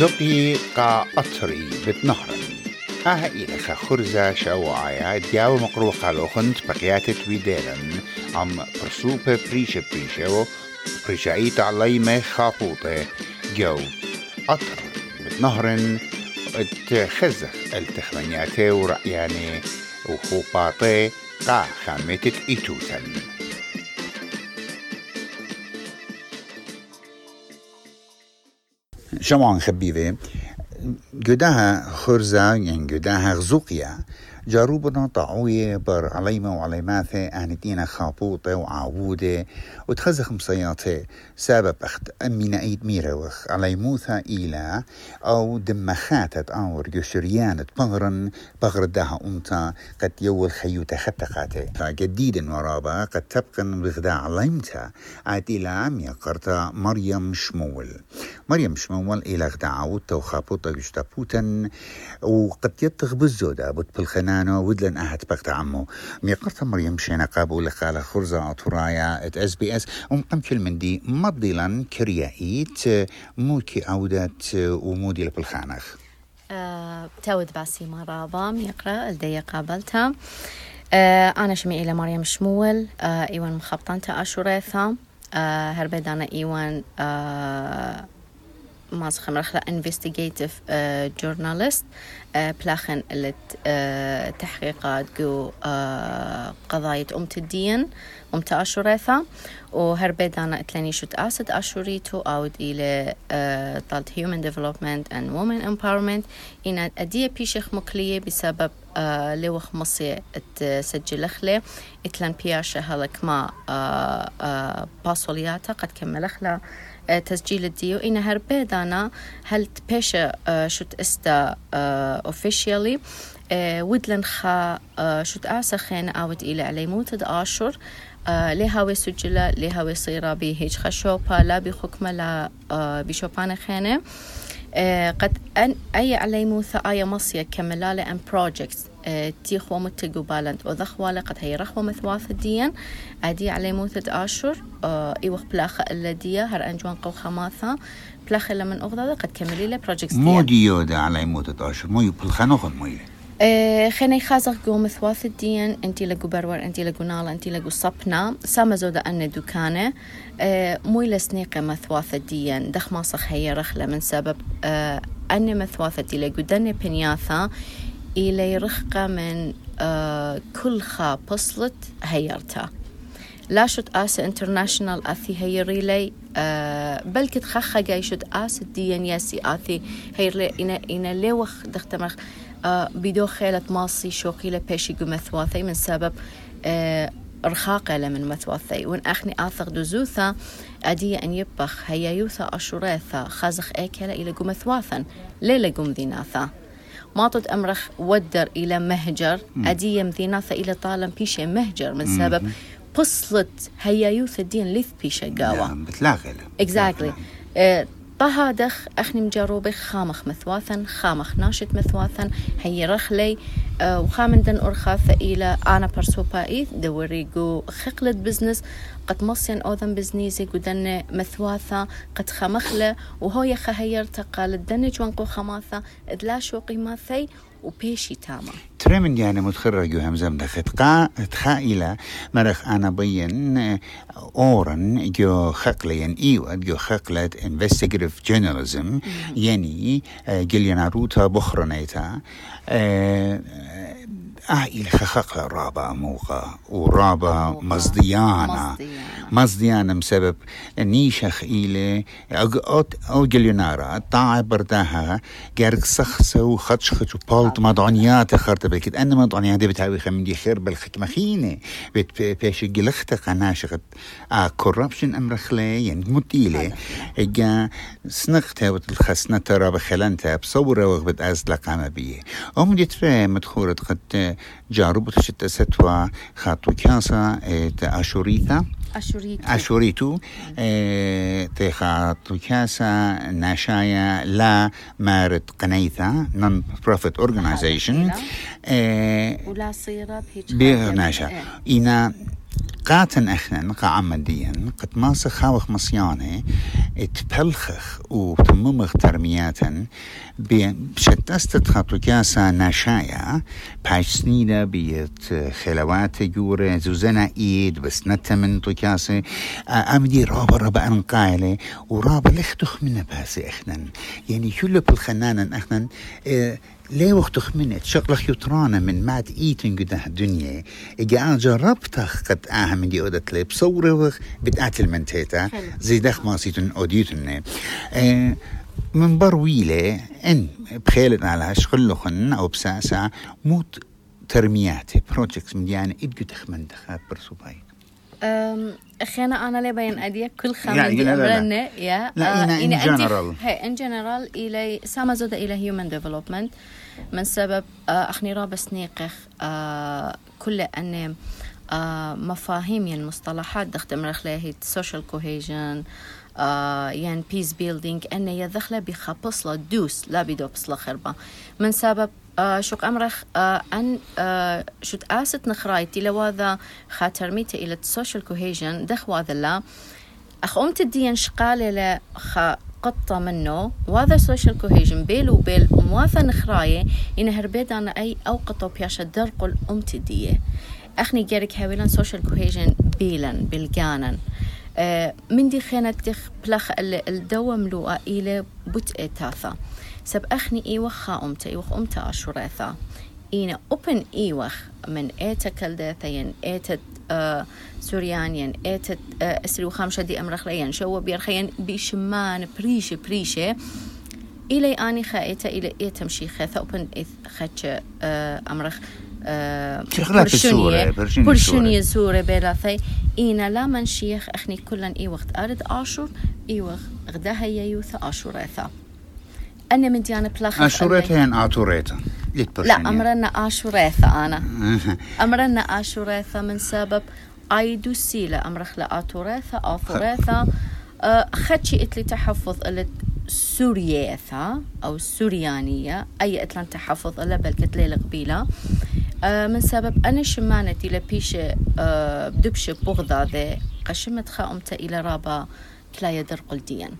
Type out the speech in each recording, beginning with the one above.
زقي قا أطري بتنهرن آه إلى خرزة شواعيا دياو مقروقة لوخنت بقياتت بيديرن عم برسوبة بريشة بريشة بريشايت عليمة خاطوطة. جو أطر بتنهرن تخزخ التخمنياتي ورأياني وخوباطي قا خامتت إيتوتن شمعان خبيبة قداها خرزة يعني قداها غزوقيا جاروبنا طاعوية بر عليمة وعليماثة أهنتينا خابوطة وعاودة وتخزخ مصياتي سبب أخت أمينا أيد ميروخ عليموثا إلى أو دمخاتت أور يشريانة بغرن بغر داها أمتا قد يول خيوتا خطقاتي فجديدا ورابا قد تبقى بغدا عليمتا. عاد إلى عم يقرتا مريم شمول. مريم شمول إلى غدا عاودتا وخابوطة يشتابوتا وقد يتغ بالزودة بتبلخنا نانو ودلن أهت بقت عمو. ميقرت مريم شينا قابو لقال خرزة أطرايا ات اس بي اس ومقمشل من دي مضيلا كريائيت موكي أودت ومودي لبالخانخ أه تاود باسي مرابا يقرأ لدي قابلتها. أه أنا شمي إلى مريم شمول. أه إيوان مخبطانتا أشوريثا. أه هربد أنا إيوان أه ماز خمرخلا انفستيجيتيف جورنالست بلاخن اللي تحقيقات جو قضايا أمت الدين أمت أشوريثا وهربيد أنا أتلاني شوت أسد أشوريتو أود إلى طالت هيومن ديفلوبمنت أند وومن امباورمنت إن أدية بيشخ مكلية بسبب لوخ مصي تسجل خلي. إتلان بياشة هلك ما باسولياتا قد كمل خلا تسجيل الديو. إن هربيدانا هل تبيشة شوت إستا اوفيشيالي ودلن خا شوت آسا خين آود إلى علي موتد آشور. لهاوي سجلة لهاوي صيرة بهيج خشوبة لا بخكمة لا بشوبان خينة. قد أن أي علي موثى آية مصية كملالة أن بروجيكتس تيخ ومتقو بالنت وذخوالة قد هي رخوة مثواث الدين. أدي علي موثة آشور إيوخ بلاخة الذية هر أنجوان قو خماثة. بلاخة لمن أغضى قد كملي له بروجيكتس مو ديودا علي موثة آشور مو يبلخنوخن مو خني خازق جو مثواث الدين انتي لقو برور انتي لقو نالا انتي لقو صبنا ساما زودا ان دكانة مو لسنيقة مثواث الدين دخ ما هي رخلة من سبب ان مثواث دي لقو دن بنياثا إلى رخقة من كل خا بصلت هيرتا لا شد آس انترناشنال أثي هيري لي بل كت خخا جاي شد آس الدين ياسي آثي هيرلي إنا إنا لوخ دختمخ بدو خيلة ماصي شوقي لبيشي مثواثي من سبب رخاقة من مثواثي. وإن أخني آثق دوزوثا أدي أن يبخ. هيا يوثا أشوريثا خازخ إيكلا إلى مثواثا ليلة قم ذيناثا. ما تد أمرخ ودر إلى مهجر. أدي يمذيناثا إلى طالم بيشي مهجر من سبب بصلت هيا يوث الدين ليث بيشي قاوة. بتلاغل exactly. طها دخ أخني مجروبي خامخ مثواثا خامخ ناشط مثواثا هي رخلي أه وخامن دن أرخاثة إلى أنا برسوبا إيث دوريقو خقلت بزنس قد مصين أوذن بزنيزي قدن مثواثا قد خمخلة وهو يخهير تقال دن جوانقو خماثة إذ لا شو قيماثي وبيشي تاما. ترمن يعني متخرج همزم دخت قا تخائلة. مرخ أنا بين أورن جو خقلين إيوة جو خقلة investigative journalism. يعني جلينا روتا بخرنيتا. آه إلى خخقة رابا موقع ورابا مصديانا مصديانا بسبب نيشخ إلى أو جليونارا طاع برداها جارك سخسة وخدشخت وبالت مضعنيات خرت بكت أنا مضعنيات بتاوي خمين دي خير بالخكمة خينة بت بيش جلخت قناشخت آه كوربشن أمر خلي يعني متيلة إجا سنقتها وتلخسنا ترى بخلنتها بصورة وغبت أزلق عما بيه أم دي ترى مدخورة قد جاربو تشت ستوا خاطو كاسا أشوريتا أشوريتو أشوريتو تخاطو كاسا ناشايا لا مارد قنيثا نون بروفيت اورجانيزيشن ولا صيرة بهيج بناشا إنا قاتن إحنا قاعمديا قد ماسخ خاوخ مصيانة اتبلخخ وتممخ ترمياتا بشتست خطو كاسا ناشايا باش سنيدة بيت خلوات جورة زوزنا ايد بس نتمن تو كاسا امدي رابا رابا انقايلة ورابا لختخ من باسي إحنا يعني كل بالخنانا إحنا آه ليه وقت خمنت شغلك يطرانا من مات ايتن قده الدنيا إجا أنا جربتخ قد أها من دي أودت لي بصورة وخ بتقاتل من تيتا زي دخ ما سيتن أوديتن. آه من برويلة إن بخيلت على شغلخن أو بساسا موت ترمياتي. بروجكتس من يعني ادقو تخمن دخا برسو باي خينا أنا لي بين اديا كل خامن لا، دي لا،. امرنا يا إنا in general. هي ان جنرال إلى سما زود إلى هيومن ديفلوبمنت من سبب آه، أخني رابس نيقخ آه، كل ان آه، مفاهيم يعني مصطلحات دخت امرخ هي سوشيال كوهيجن يعني بيس بيلدينج ان يدخله بخبصلة دوس لا بدوبس خربة من سبب آه، شوك أمرخ آه، أن آه، شوت آست نخرايتي لواذا خاطر ميتا إلى السوشيال كوهيجن دخ واذا لا. أخ أمت الدين خ قطة منه وهذا سوشيال كوهيجن بيل وبيل ومواثا نخراية إن هربيد أنا أي أو قطو بياشا درقل أمت الدية أخني جارك هاويلان سوشيال كوهيجن بيلان بالجانا آه، من دي خيانة دخ بلخ ال- الدوا ملوءة إلى بوت إتاثا. سب أخني إيوخ أمتا إيوخ أمتا أشوريثا. إينا أوبن إيوخ من إيتا كالداثين إيتا آه سوريانيا إيتا آه أسري وخامشة دي أمرخليا شو بيرخيا بيشمان بريشة بريشة. إلي أني خائتة إلى إيه تمشي خاثة أوبن إث خاتش آه أمرخ. آه برشيني برشيني سورة بلاثي إينا لا من شيخ أخني كلا إي وقت أرد آشور إي وقت غداها يوث آشوريثا أنا من ديانة بلاخ اشوريتا ين اتوريتا لا أمرنا آشوريثا أنا. أمرنا آشوريثا من سبب أيدو سيلة أمرخ لا آتوريثا آثوريثا أه خدشي إتلي تحفظ إلت سورياثا أو سوريانية. أي إتلان تحفظ إلا بل كتليل قبيلة من سبب أنا شمانتي لبيشة أه بدبشة بغضة ذي قشمت خاومتا إلى رابا كلا يدر قلديا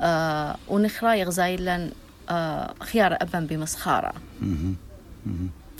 أه ونخراي غزايلا أه خيار أبا بمسخارة.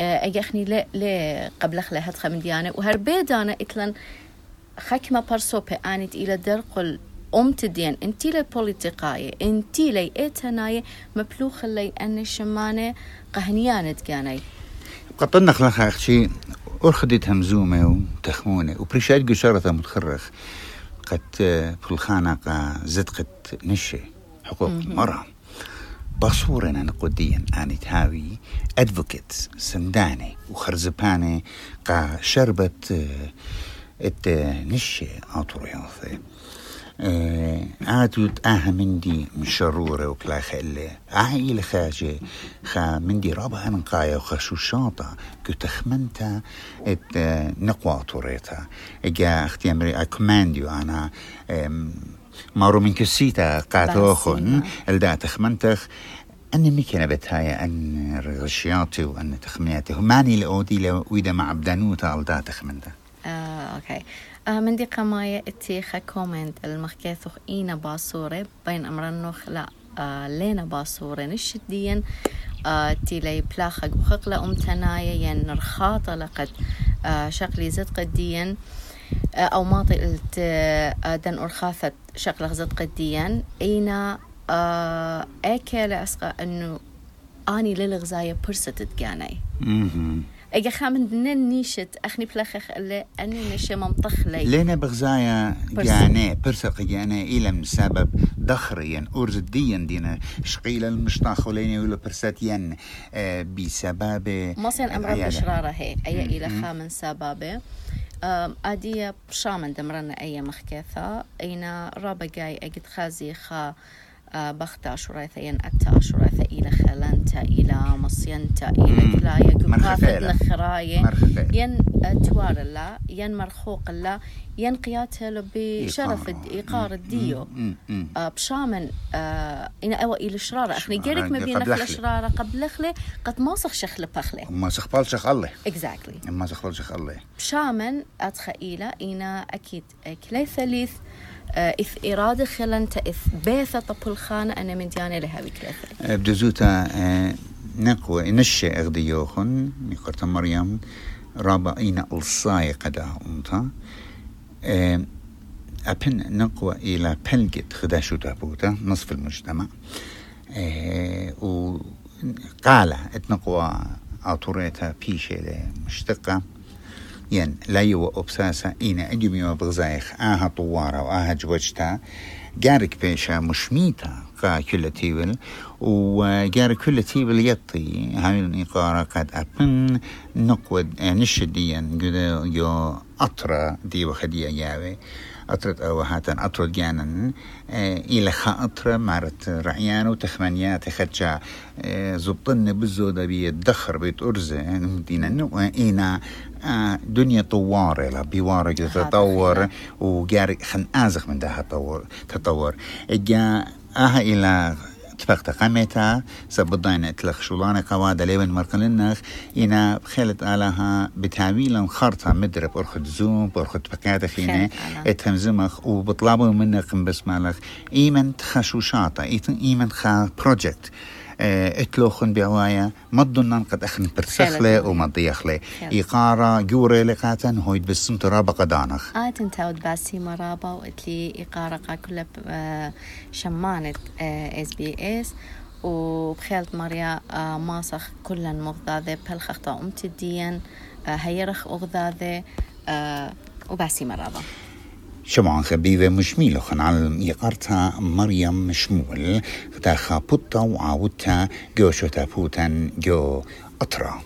أجي أخني لا لا قبل خلا هاد خمن ديانة. وهربيد أنا إتلن خكمة برسوبة انت إلى درقل ام تدين إنتي لي بوليتيقاية إنتي لي إتناية مبلوخ لي ان شمانة قهنيانة كاني قطنا خلخ أختي أرخدت همزومة وتخمونة. وبريشات قشرة متخرخ. قد في الخانقة زدقت نشة. حقوق المرأة بصورة أنا قديا أنا تهاوي. أدفوكيت سنداني وخرزباني قا شربت آه، إت نشة أطرياثي عادو آها مندي مشرورة وكلا خلة عائلة خاجة. خا مندي رابا أنقايا وخشوشاطة كنت خمنتا إت آه، نقوى طوريتا. إجا أختي أمري اكمانديو أنا مارو من كسيتا قاتوخن. الدا تخمنتخ. أني ميكنا بتهايا أن رغشياتي وأن تخمياتي. هماني لأودي لو ويدا مع بدانوتا الدا تخمنتا. آه، أوكي. آه، من دي قماية اتيخا كومنت المخكاثوخ إينا باصورة بين امرنوخ لا آه، لينا باصورة نشديا آه، تيلي بلاخق وخقلة أم تنايا ين رخاطة لقد شقلي زد قديا أو ماطي قلت دن أرخاثة شقلة زد قديا. إينا اكل أسقى أنه آني للغزاية برست تقاني مهم. اجا خامن نيشت اخني بلخخ اللي اني نشي ممطخ لي لينا بغزايا. جانا برسق جانا من سبب ضخريا أرز الدين دينا شقيل المشطاخ ولينا يقولوا برسات ين آه، بسبب مصين أمر العيادة. بشرارة هي اي إلى خامن سبابه أم، ادية بشامن دمرنا اي مخكثة اينا رابا جاي اجد خازي خا بختا شريثة ين اتا شريثة إلى خلنتا إلى مصينتا مم. كلاية. نخراية مرخفة. ين توار الله ين مرخوق الله ين قياته بشرف إيقار الديو. بشامن إن أو إلى شرارة. أخني جيرك ما بين نخل شرارة قبل خلي قد ما صخ شخل بخلي ما صخ بال شخ الله exactly. ما صخ بال شخ الله بشامن أتخيله إنا أكيد كلي ثليث إث إرادة خلنت إث بيثة طب الخانة أنا من ديانة لها بكلثة بدزوتا نقوى نشي أغديوخن نقرت مريم رابا إينا ألصاي قدا أمتا. أبن نقوى إلى بلجت خداشو تابوتا نصف المجتمع. وقال اتنقوى أطوريتا بيشي مشتقة ين لا يو أبساسا إينا أجمي وبغزايخ آها طوارة وآها جوجتا. جارك بيشا مشميتا قا كل تيبل. وجار كل تيبل يطي هاي الإقارة قد أبن نقود نشديا قد يو أطرا دي وخديا ياوي. أطرت أو هاتن أطرد جانا إلى خا أطرا مارت رعيان وتخمانيات خدشا زبطن بالزودة بيدخر بيت أرزة دينا نو إينا دنيا طوارة لا بيوارة تطور وجاري خن آزخ من ده تطور تطور. جا آها إلى اتفقت قمتا سبضاين اتلخ شولانة قوادة ليبن مرقلنخ إنا خلت آلها بتعويلا خرطة مدرب أرخد زوم بأرخد بقادة فينا اتهمزمخ وبطلبوا منك بس مالخ إيمن تخشوشاتا إيمن خا بروجكت اتلوخن بعوايا مضن قد أخن برسخلة ومضيخلة إيقارة جوري لقاتن هويد بسم ترابا قدانخ. آت انت ود باسي مرابا وإتلي إيقارة قا كل شمانة إس بي إس. وبخيلت مريا ماسخ كلا مغذاذة بلخختا أمتديا هيرخ أغذاذة وباسي مرابا شمعان خبيبة مشميلة خن على يقارتها مريم مشمول تاخا بطة وعاودتا جو شوتا بوتن جو أطرا.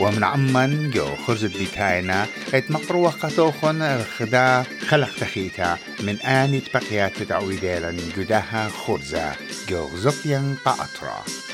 ومن عمان جو خرزت بيتاينا إت مقروة قطوخن خدا خلق تخيتا. من آني بقيات تعويدالا جداها خرزة جو زقيا قاطرة